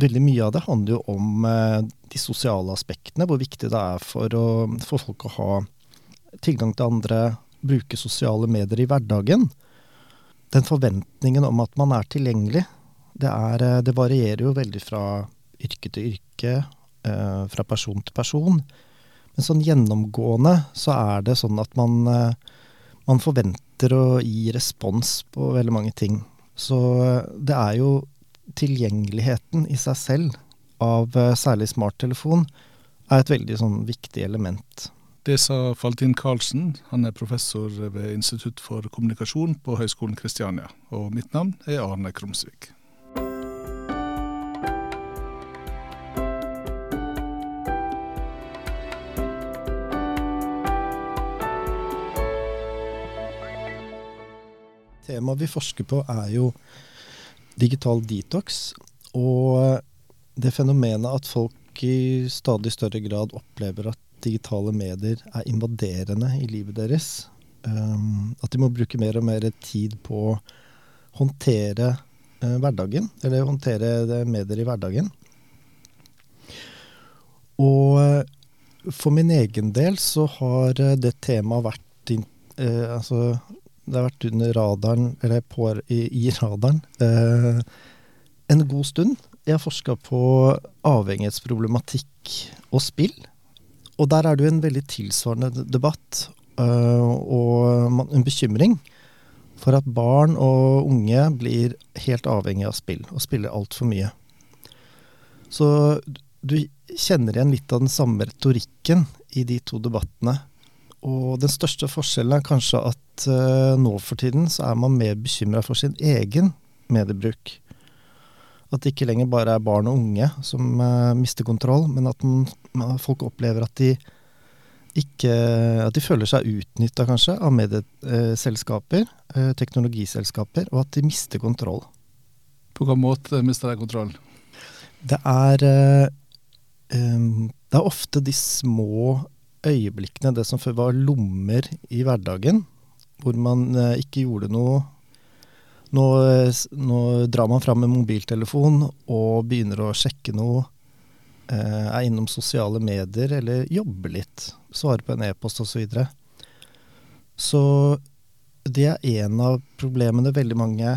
veldig mye av det handler jo om eh, de sosiale aspektene. Hvor viktig det er for, å, for folk å ha tilgang til andre, bruke sosiale medier i hverdagen. Den forventningen om at man er tilgjengelig, det, er, eh, det varierer jo veldig fra yrke til yrke, eh, fra person til person. Men sånn gjennomgående så er det sånn at man, man forventer å gi respons på veldig mange ting. Så det er jo tilgjengeligheten i seg selv av særlig smarttelefon er et veldig sånn viktig element. Det sa Faltin Karlsen. Han er professor ved Institutt for kommunikasjon på Høgskolen Kristiania. Og mitt navn er Arne Krumsvik. Temaet vi forsker på er jo digital detox. Og det fenomenet at folk i stadig større grad opplever at digitale medier er invaderende i livet deres. Um, at de må bruke mer og mer tid på å håndtere uh, hverdagen, eller håndtere medier i hverdagen. Og for min egen del så har det temaet vært altså, det har vært under radaren, eller på, i, i radaren, eh, en god stund. Jeg har forska på avhengighetsproblematikk og spill. Og der er det jo en veldig tilsvarende debatt eh, og en bekymring for at barn og unge blir helt avhengig av spill, og spiller altfor mye. Så du kjenner igjen litt av den samme retorikken i de to debattene. Og den største forskjellen er kanskje at uh, nå for tiden så er man mer bekymra for sin egen mediebruk. At det ikke lenger bare er barn og unge som uh, mister kontroll, men at man, folk opplever at de ikke At de føler seg utnytta, kanskje, av medieselskaper, uh, teknologiselskaper, og at de mister kontroll. På hvilken måte mister de kontroll? Det er um, Det er ofte de små øyeblikkene, det som før var lommer i hverdagen, hvor man uh, ikke gjorde noe nå, nå, drar man fram en mobiltelefon og begynner å sjekke noe. Eh, er innom sosiale medier eller jobber litt. Svarer på en e-post osv. Så, videre. så det er en av problemene veldig mange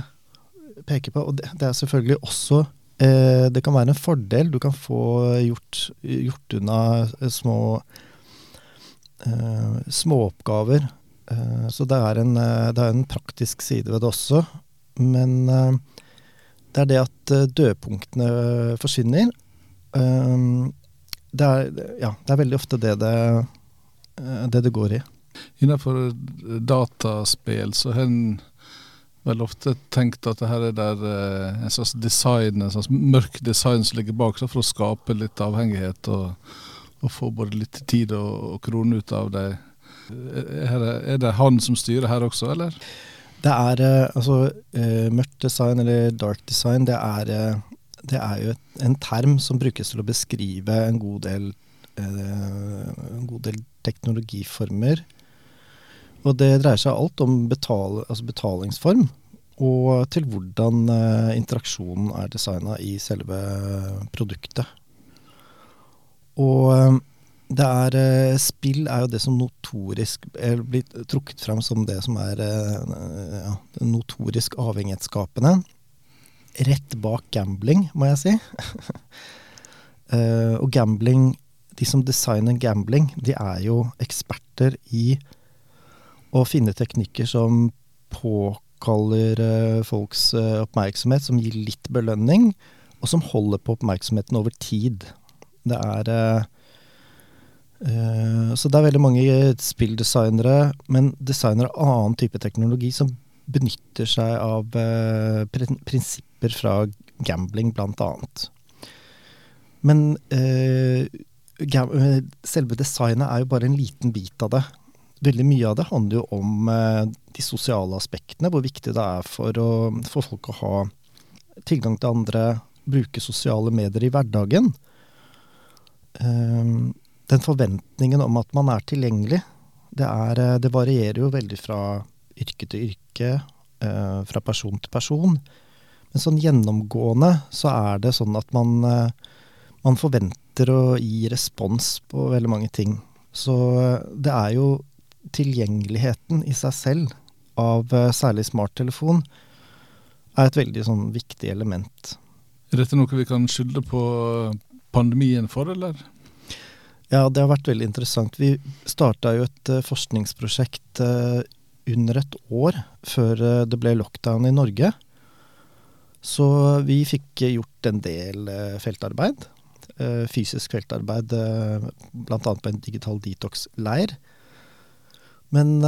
peker på. Og det, er selvfølgelig også eh, Det kan være en fordel. Du kan få gjort, gjort unna små eh, småoppgaver. Eh, så det er, en, eh, det er en praktisk side ved det også. Men det er det at dødpunktene forsvinner. Det, er, ja, det er veldig ofte det det, det det, går i. Innenfor dataspill så har en vel ofte tenkt at det her er der en slags design, en slags mørk design som ligger bak, for å skape litt avhengighet og, og få både litt tid og, og krone ut av det. Er er det han som styrer her også, eller? Det er eh, altså uh, Mørkt design, eller dark design, det er, uh, det er jo en term som brukes til å beskrive en god del, en god del teknologiformer. Og det dreier seg alt om betal, altså betalingsform, og til hvordan interaksjonen er designa i selve produktet. Og det er, eh, spill er jo det som notorisk blitt trukket fram som det som er eh, ja, notorisk avhengighetsskapende. Rett bak gambling, må jeg si. og gambling De som designer gambling, de er jo eksperter i å finne teknikker som påkaller folks oppmerksomhet, som gir litt belønning, og som holder på oppmerksomheten over tid. Det er Uh, så det er veldig mange spilldesignere, men designere av annen type teknologi som benytter seg av uh, prinsipper fra gambling, blant annet. Men uh, selve designet er jo bare en liten bit av det. Veldig mye av det handler jo om de sosiale aspektene, hvor viktig det er for, å, for folk å ha tilgang til andre, bruke sosiale medier i hverdagen. Uh, den forventningen om at man er tilgjengelig, det, er, eh, det varierer jo veldig fra yrke til yrke, eh, fra person til person. Men sånn gjennomgående så er det sånn at man, eh, man forventer å gi respons på veldig mange ting. Så det er jo tilgjengeligheten i seg selv av særlig smarttelefon er et veldig sånn viktig element. Er dette noe vi kan skylde på pandemien for, eller? Ja, det har vært veldig interessant. Vi starta jo et uh, forskningsprosjekt uh, under et år før uh, det ble lockdown i Norge. Så vi fikk gjort en del feltarbeid. fysisk feltarbeid, bl.a. på en digital detox-leir. Men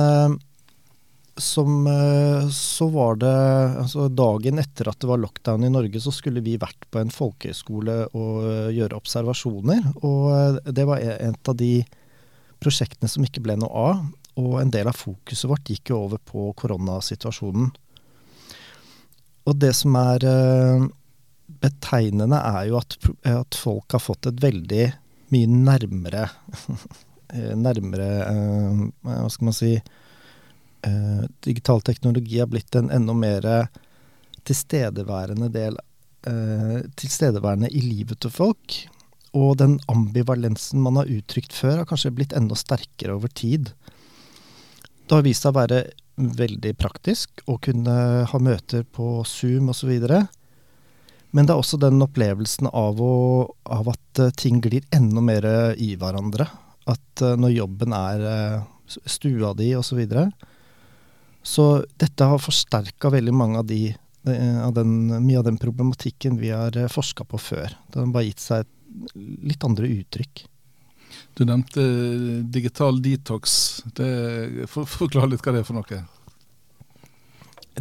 som eh, Så var det altså Dagen etter at det var lockdown i Norge, så skulle vi vært på en folkehøyskole og eh, gjøre observasjoner. Og eh, det var e, et av de prosjektene som ikke ble noe av. Og en del av fokuset vårt gikk jo over på koronasituasjonen. Og det som er betegnende, er jo at, at folk har fått et veldig mye nærmere Nærmere Hva skal man si eh, digital teknologi har blitt en enda mer tilstedeværende del eh, Tilstedeværende i livet til folk. Og den ambivalensen man har uttrykt før, har kanskje blitt enda sterkere over tid. Det har vist seg å være veldig praktisk å kunne ha møter på Zoom osv. Men det er også den opplevelsen av, å, av, at eh, ting glir enda mer i hverandre. At eh, når jobben er eh, stua di osv., så, videre, så dette har forsterka veldig mange av de eh, av den, mye av den problematikken vi har eh, forska på før. Det har bare gitt seg litt andre uttrykk. Du nevnte digital detox. Det, for, forklar litt hva det er for noe.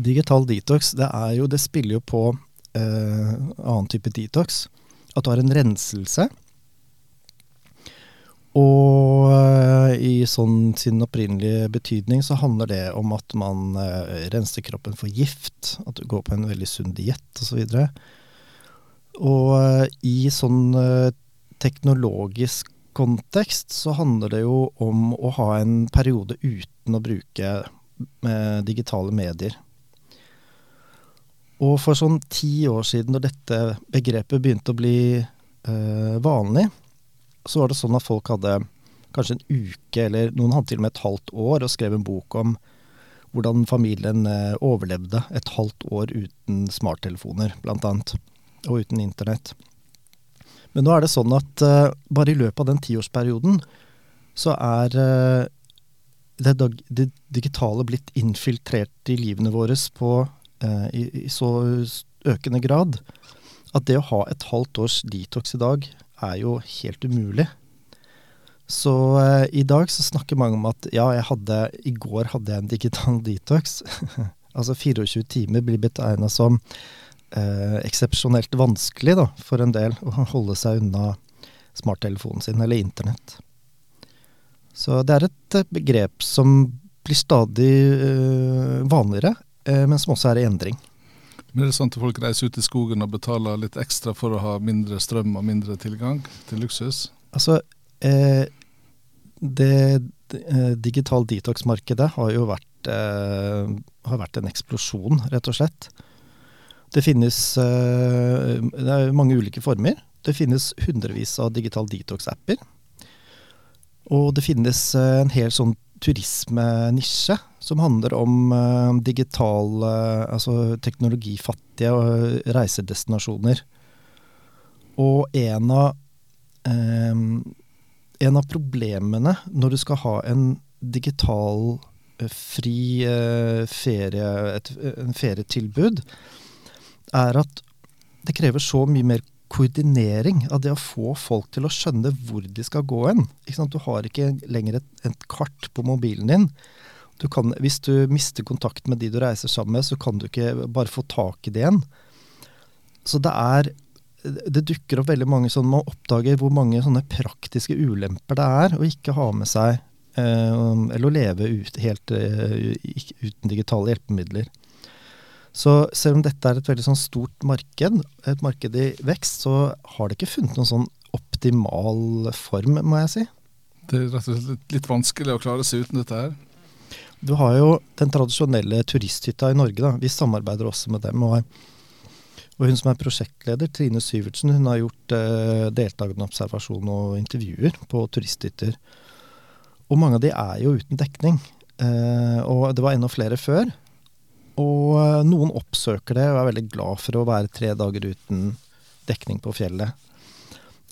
Digital detox, det, er jo, det spiller jo på eh, annen type detox. At du har en renselse og uh, i sånn sin opprinnelige betydning så handler det om at man uh, renser kroppen for gift, at du går på en veldig sunn diett osv. Og, så og uh, i sånn teknologisk kontekst så handler det jo om å ha en periode uten å bruke digitale medier. Og for sånn ti år siden, når dette begrepet begynte å bli vanlig, så var det sånn at folk hadde kanskje en uke, eller noen hadde til og med et halvt år, og skrev en bok om hvordan familien eh, overlevde et halvt år uten smarttelefoner, blant annet, og uten internett. Men nå er det sånn at uh, bare i løpet av den tiårsperioden så er uh, det, det, digitale blitt infiltrert i livene våre på, uh, i, i, så økende grad at det å ha et halvt års detox i dag er jo helt umulig. Så eh, i dag så snakker mange om at ja, jeg hadde, i går hadde jeg en digital detox. altså 24 timer blir betegna som eh, eksepsjonelt vanskelig da, for en del å holde seg unna smarttelefonen sin eller internett. Så det er et eh, begrep som blir stadig eh, vanligere, eh, men som også er i endring. Men er det sånn at folk reiser ut i skogen og betaler litt ekstra for å ha mindre strøm og mindre tilgang til luksus? Altså, eh, det, eh, digital detox-markedet har jo vært, eh, har vært, en eksplosjon, rett og slett. Det finnes eh, det mange ulike former. Det finnes hundrevis av digital detox-apper. Og det finnes eh, en hel sånn turismenisje som handler om uh, digital uh, Altså teknologifattige uh, reisedestinasjoner. Og en av En av problemene når du skal ha en digital fri ferie, et en ferietilbud, er at det krever så mye mer koordinering av det å få folk til å skjønne hvor de skal gå hen. Du har ikke lenger et, et kart på mobilen din. Du kan, hvis du mister kontakt med de du reiser sammen med, så kan du ikke bare få tak i det igjen. Så det er Det dukker opp veldig mange sånn Man oppdager hvor mange sånne praktiske ulemper det er å ikke ha med seg eh, Eller å leve ut, helt uh, uten digitale hjelpemidler. Så selv om dette er et veldig sånn stort marked, et marked i vekst, så har det ikke funnet noen sånn optimal form, må jeg si. Det er rett og slett litt vanskelig å klare seg uten dette her? Du har jo den tradisjonelle turisthytta i Norge. da. Vi samarbeider også med dem. og Og hun som er prosjektleder, Trine Syvertsen, hun har gjort eh, deltakende observasjon og intervjuer på turisthytter. Og mange av de er jo uten dekning. Eh, og det var enda flere før. Og eh, noen oppsøker det og er veldig glad for å være tre dager uten dekning på fjellet.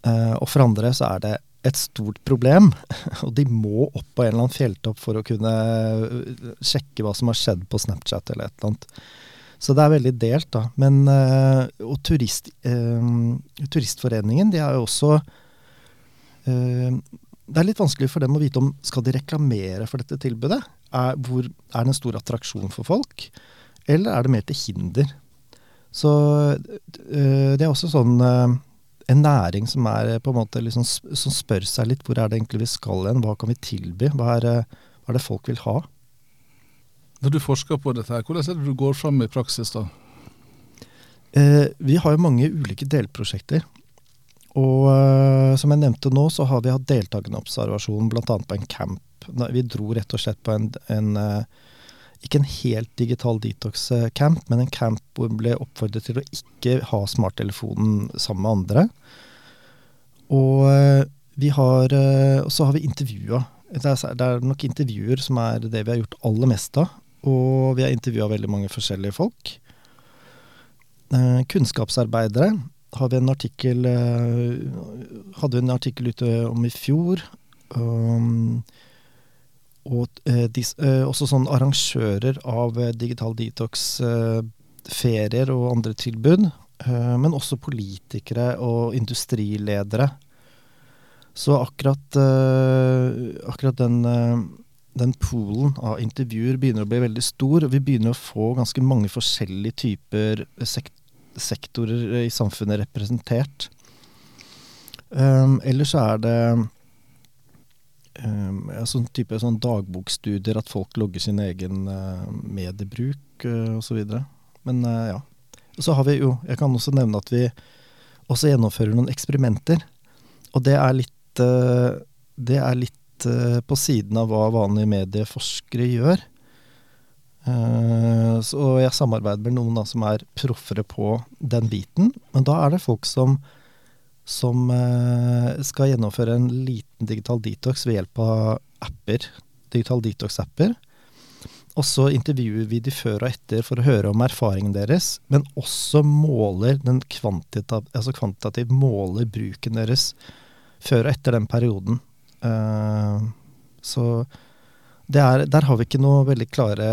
Eh, og for andre så er det et stort problem, og de må opp på en eller annen fjelltopp for å kunne eh, sjekke hva som har skjedd på Snapchat eller et eller annet. Så det er veldig delt, da. Men, eh, og turist, Turistforeningen, de er jo også Det er litt vanskelig for dem å vite om skal de reklamere for dette tilbudet. Er, hvor, er det en stor attraksjon for folk, eller er det mer til hinder? Så det er også sånn en næring som er på en måte liksom, som spør seg litt hvor er det egentlig vi skal hen, hva kan vi tilby, hva er, hva er, det folk vil ha? Når du forsker på dette, her, hvordan er det du går fram i praksis da? Eh, vi har jo mange ulike delprosjekter. Og eh, som jeg nevnte nå, så har vi hatt deltakende observasjon bl.a. på en camp. Vi dro rett og slett på en, en eh, ikke en helt digital detox-camp, men en camp hvor vi ble oppfordret til å ikke ha smarttelefonen sammen med andre. Og eh, vi har eh, Og så har vi intervjua. Det er nok intervjuer som er det vi har gjort aller mest av. Og vi har intervjua veldig mange forskjellige folk. Eh, kunnskapsarbeidere har vi en artikkel Hadde vi en artikkel ute om i fjor. Um, og eh, eh, også sånn arrangører av eh, digital detox, eh, ferier og andre tilbud. Men også politikere og industriledere. Så akkurat, akkurat den, den poolen av intervjuer begynner å bli veldig stor. Og vi begynner å få ganske mange forskjellige typer sekt sektorer i samfunnet representert. Ellers er det um, sånn type sånn dagbokstudier, at folk logger sin egen uh, mediebruk uh, osv. Men uh, ja. Så har vi jo Jeg kan også nevne at vi også gjennomfører noen eksperimenter. Og det er litt uh, Det er litt på siden av hva vanlige medieforskere gjør. så jeg samarbeider med noen da, som er proffere på den biten. Men da er det folk som som eh, skal gjennomføre en liten digital detox ved hjelp av apper. Digital detox-apper. Og så intervjuer vi de før og etter for å høre om erfaringen deres, men også måler den kvantitativ, altså kvantitativ måler bruken deres før og etter den perioden. Uh, så er, der har vi ikke noe veldig klare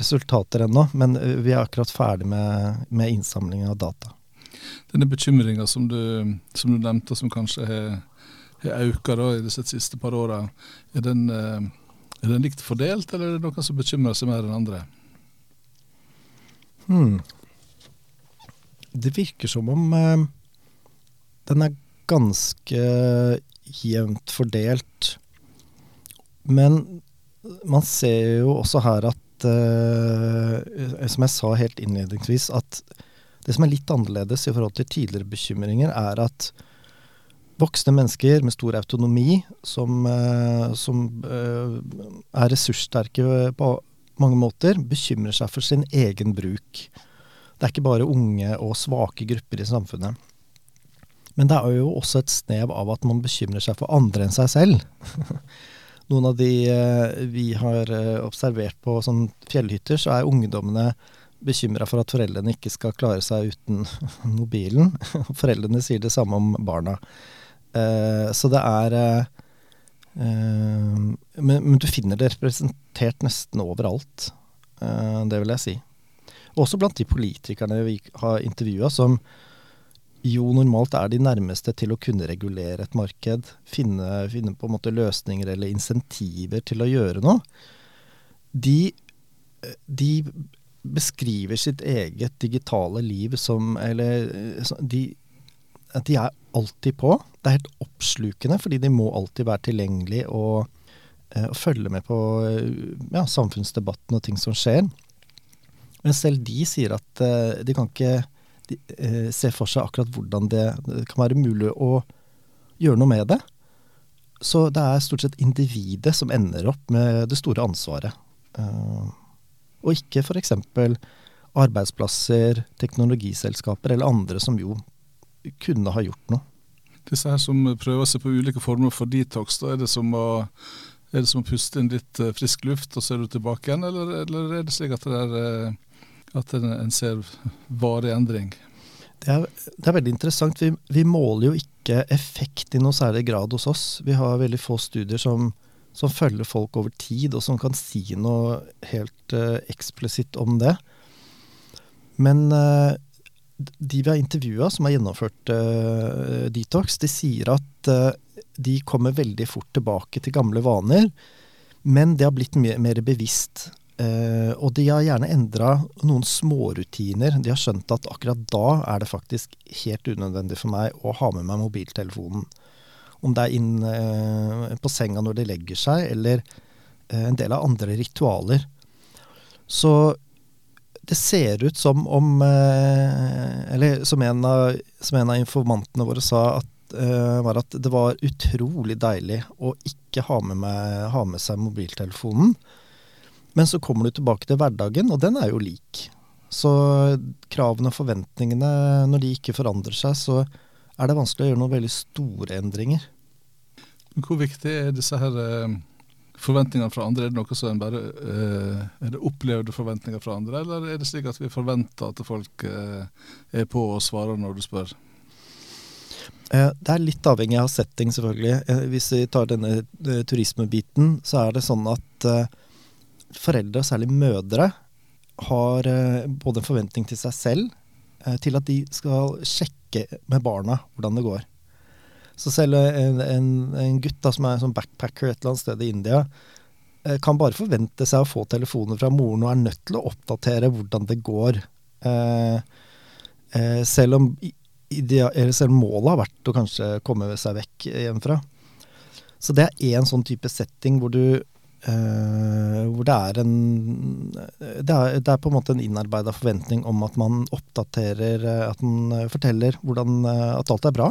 resultater ennå, men vi er akkurat ferdig med, med innsamling av data denne bekymringa som, som, du nevnte, som kanskje har, økt i disse siste par åra, er, eh, er, den likt fordelt, eller er det noen som bekymrer seg mer enn andre? Hmm. Det virker som om eh, den er ganske jevnt fordelt. Men man ser jo også her at, eh, som jeg sa helt innledningsvis, at det som er litt annerledes i forhold til tidligere bekymringer, er at voksne mennesker med stor autonomi, som, eh, som eh, er ressurssterke på mange måter, bekymrer seg for sin egen bruk. Det er ikke bare unge og svake grupper i samfunnet. Men det er jo også et snev av at man bekymrer seg for andre enn seg selv. Noen av de eh, vi har observert på sånn fjellhytter, så er ungdommene bekymra for at foreldrene ikke skal klare seg uten mobilen. Foreldrene sier det samme om barna. Uh, så det er uh, men, men, du finner det representert nesten overalt. Det vil jeg si. Også blant de politikerne vi har intervjua, som jo normalt er de nærmeste til å kunne regulere et marked. Finne, finne på en måte løsninger eller insentiver til å gjøre noe. De, de beskriver sitt eget digitale liv som Eller de, de er alltid på. Det er helt oppslukende, fordi de må alltid være tilgjengelig og, eh, og følge med på ja, samfunnsdebatten og ting som skjer. Men selv de sier at de kan ikke de, se for seg akkurat hvordan det, det, kan være mulig å gjøre noe med det. Så det er stort sett individet som ender opp med det store ansvaret. Uh, og ikke f.eks. arbeidsplasser, teknologiselskaper eller andre som jo kunne ha gjort noe. Disse her som prøver seg på ulike former for detox, da er det som å, det som å puste inn litt eh, frisk luft, og så er du tilbake igjen, eller, eller er det slik at, det er, eh, at en ser varig endring? Det er, det er, veldig interessant. Vi, vi, måler jo ikke effekt i noe særlig grad hos oss. Vi har veldig få studier som, som følger folk over tid, og som kan si noe helt uh, eksplisitt om det. Men uh, de vi har intervjua som har gjennomført uh, detox, de sier at de kommer veldig fort tilbake til gamle vaner, men det har blitt mer, mer bevisst. Og de har gjerne endra noen smårutiner. De har skjønt at akkurat da er det faktisk helt unødvendig for meg å ha med meg mobiltelefonen. Om det er inn uh, på senga når de legger seg, eller uh, en del av andre ritualer. Så det ser ut som om Eller som en, av, som en, av, informantene våre sa, at, var at det var utrolig deilig å ikke ha med, meg, ha med seg mobiltelefonen. Men så kommer du tilbake til hverdagen, og den er jo lik. Så kravene og forventningene, når de ikke forandrer seg, så er det vanskelig å gjøre noen veldig store endringer. Hvor viktig er disse her eh, forventningene fra andre? Er det noe som en bare eh, Er det opplevde forventninger fra andre, eller er det slik at vi forventer at folk eh, er på og svarer når du spør? Det er litt avhengig av setting, selvfølgelig. Hvis vi tar denne turismebiten, så er det sånn at foreldre, særlig mødre, har både en forventning til seg selv, til at de skal sjekke med barna hvordan det går. Så selv en, en, en gutt da, som er som backpacker et eller annet sted i India, eh, kan bare forvente seg å få telefoner fra moren og er nødt til å oppdatere hvordan det går. Eh, eh, selv, om, selv om målet har vært å kanskje komme seg vekk hjemmefra. Så det er én sånn type setting hvor du Uh, hvor det er en det er, det er, på en måte en innarbeida forventning om at man oppdaterer, eh, at man eh, forteller hvordan, at alt er bra.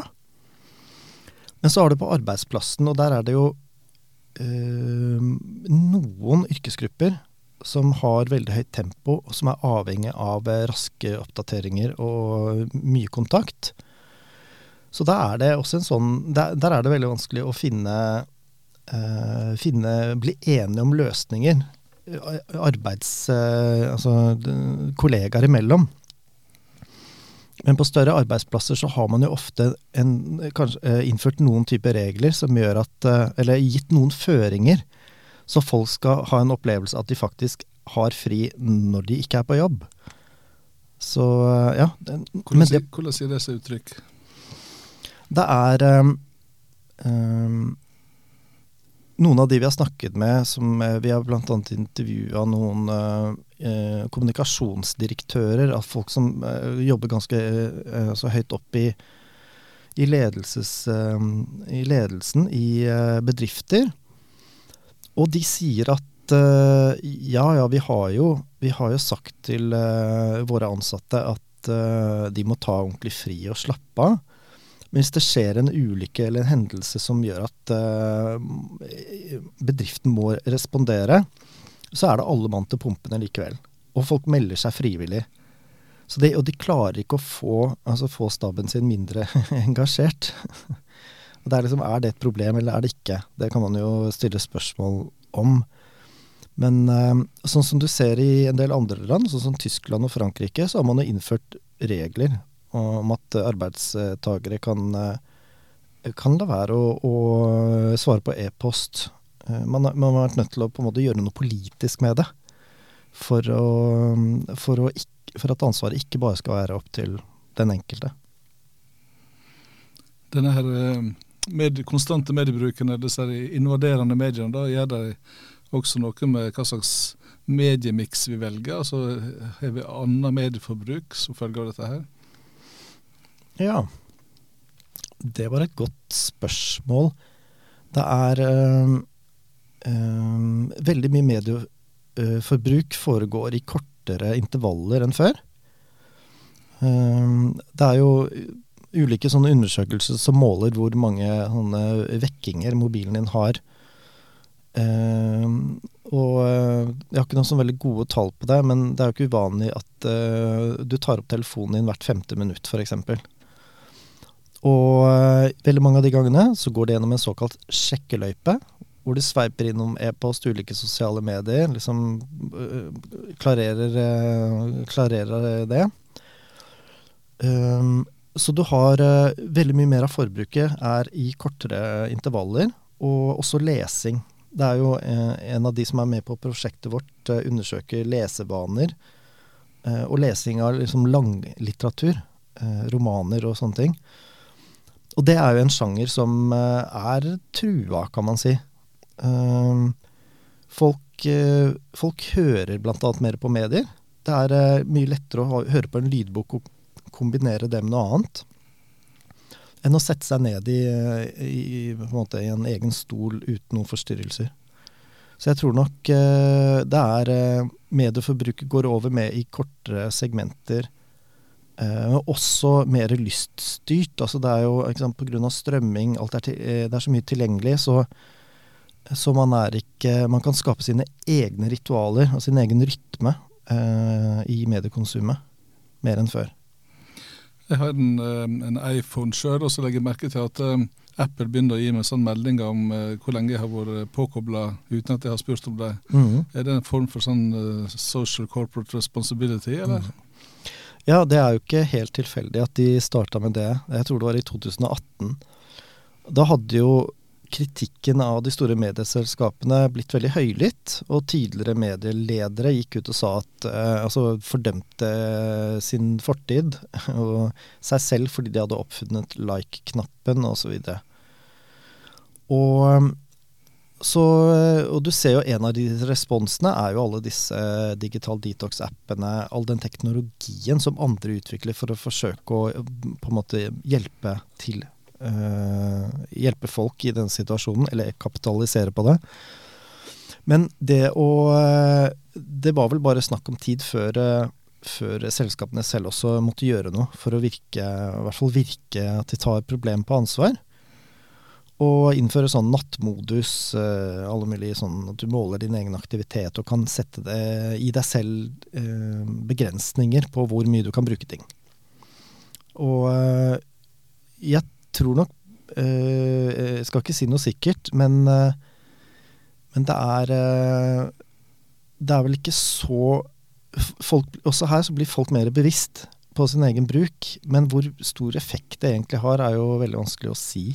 Men så har du på arbeidsplassen, og der er det jo uh, noen yrkesgrupper som har veldig høyt tempo, og som er avhengig av raske oppdateringer og mye kontakt. Så da er det også en sånn Der, der er det veldig vanskelig å finne finne, bli enige om løsninger. Arbeids... Uh, altså kollegaer imellom. Men på større arbeidsplasser så har man jo ofte en, kanskje, innført noen typer regler som gjør at Eller gitt noen føringer. Så folk skal ha en opplevelse at de faktisk har fri når de ikke er på jobb. Så ja. Hvordan, det, hvordan sier det seg uttrykk? Det er um, um, noen av de vi har snakket med, som eh, vi har bl.a. intervjua noen eh, kommunikasjonsdirektører, av folk som eh, jobber ganske eh, så høyt opp i, i, ledelses, eh, i ledelsen i eh, bedrifter. Og de sier at ja, ja, vi har jo, vi har jo sagt til våre ansatte at de må ta ordentlig fri og slappe av. Men hvis det skjer en ulykke eller en hendelse som gjør at uh, bedriften må respondere, så er det alle mann til pumpene likevel. Og folk melder seg frivillig. Det, og de klarer ikke å få, altså få staben sin mindre engasjert. det er, liksom, er det et problem, eller er det ikke? Det kan man jo stille spørsmål om. Men uh, sånn som du ser i en del andre land, sånn som Tyskland og Frankrike, så har man jo innført regler om at arbeidstakere kan, eh, kan la være å, å svare på e-post. Eh, man, man, har vært nødt til å på en måte gjøre noe politisk med det. For, å, for, å for at ansvaret ikke bare skal være opp til den enkelte. Denne her eh, med, konstante mediebruken, disse invaderende mediene, da gjør de også noe med hva slags mediemiks vi velger? Altså Har vi annet medieforbruk som følge av dette her? Ja, det var et godt spørsmål. Det er øh, øh, Veldig mye medieforbruk foregår i kortere intervaller enn før. Uh, det er jo ulike sånne undersøkelser som måler hvor mange sånne vekkinger mobilen din har og eh, jeg har ikke noen sånn veldig gode tall på det, men det er jo ikke uvanlig at eh, du tar opp telefonen din hvert femte minutt, f.eks. Og uh, veldig mange av de gangene så går det gjennom en såkalt sjekkeløype, hvor du sveiper innom e-post, ulike sosiale medier, liksom uh, klarerer, uh, klarerer det. Um, så du har veldig mye mer av forbruket er i kortere intervaller, og også lesing. Det er jo en av de som er med på prosjektet vårt, undersøker lesevaner. og lesing av liksom langlitteratur, romaner og sånne ting. Og det er jo en sjanger som er trua, kan man si. Ehm, folk, folk hører bl.a. mer på medier. Det er mye lettere å høre på en lydbok og kombinere det med noe annet enn å sette seg ned i, i, en, måte, i en, egen stol uten noen forstyrrelser. Så jeg tror nok eh, det er eh, medieforbruket går over med i kortere segmenter. Eh, også mer lyststyrt. Altså det er jo ikke pga. strømming, alt er til, eh, det er så mye tilgjengelig, så, så man er ikke Man kan skape sine egne ritualer og sin egen rytme eh, i mediekonsumet mer enn før. Jeg har en, eh, en iPhone sjøl, og så legger jeg merke til at um, Apple begynner å gi meg sånn meldinger om uh, hvor lenge jeg har vært påkobla uten at jeg har spurt om det. Mm. Er det en form for sånn uh, social corporate responsibility, eller? Mm. Ja, det er jo ikke helt tilfeldig at de starta med det. Jeg tror det var i 2018. Da hadde jo kritikken av de store medieselskapene blitt veldig høylytt. Og tidligere medieledere gikk ut og sa at eh, Altså fordømte sin fortid og seg selv fordi de hadde oppfunnet like-knappen osv. Og så, og du ser jo en av de responsene er jo alle disse digital detox-appene, all den teknologien som andre utvikler for å forsøke å på en måte hjelpe til uh, hjelpe folk i den situasjonen, eller kapitalisere på det. Men det å eh, Det var vel bare snakk om tid før, eh, før selskapene selv også måtte gjøre noe for å virke, i hvert fall virke at de tar problemet på ansvar. Og innføre sånn nattmodus, alle mulige sånn at du måler din egen aktivitet og kan sette det i deg selv begrensninger på hvor mye du kan bruke ting. Og jeg tror nok eh, Jeg skal ikke si noe sikkert, men, eh, men det er eh, Det er vel ikke så folk, Også her så blir folk mer bevisst på sin egen bruk. Men hvor stor effekt det egentlig har, er jo veldig vanskelig å si.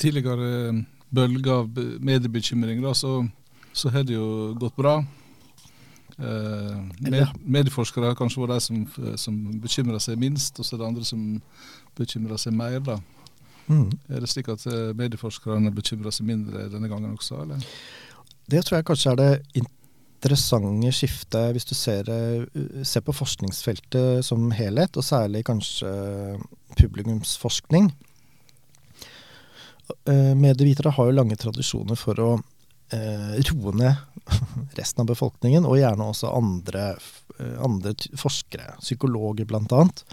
Tidligere bølger av mediebekymring, da, så, så har det jo gått bra. Eh, med, medieforskere har kanskje vært de som, som bekymrer seg minst, og så er det andre som bekymrer seg mer. da. Mm. Er det slik at eh, medieforskerne bekymrer seg mindre denne gangen også, eller? Det tror jeg kanskje er det interessante skiftet, hvis du ser, eh, ser på forskningsfeltet som helhet, og særlig kanskje publikumsforskning. Eh, medievitere har jo lange tradisjoner for å eh, roe ned resten av befolkningen, og gjerne også andre, andre forskere, psykologer annet.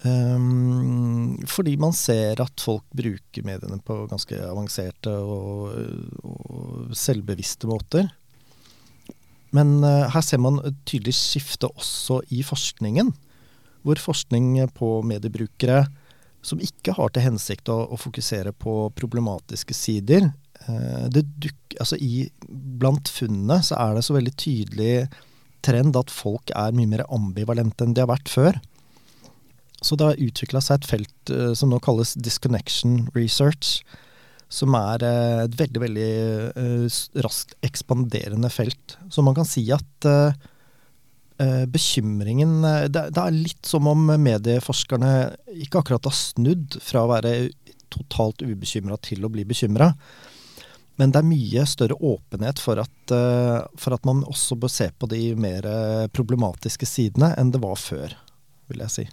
Um, fordi man ser at folk bruker mediene på ganske avanserte og, og selvbevisste måter. Men uh, her ser man et tydelig skifte også i forskningen. Hvor forskning på mediebrukere som ikke har til hensikt å, å fokusere på problematiske sider uh, duk, altså i, Blant funnene så er det så veldig tydelig trend at folk er mye mer ambivalente enn de har vært før. Så det har utvikla seg et felt uh, som nå kalles disconnection research. Som er uh, et veldig, veldig uh, raskt ekspanderende felt. Så man kan si at bekymringen det, det, er litt som om medieforskerne ikke akkurat har snudd fra å være totalt ubekymra til å bli bekymra. Men det er mye større åpenhet for at, for at man også bør se på de mer problematiske sidene enn det var før, vil jeg si.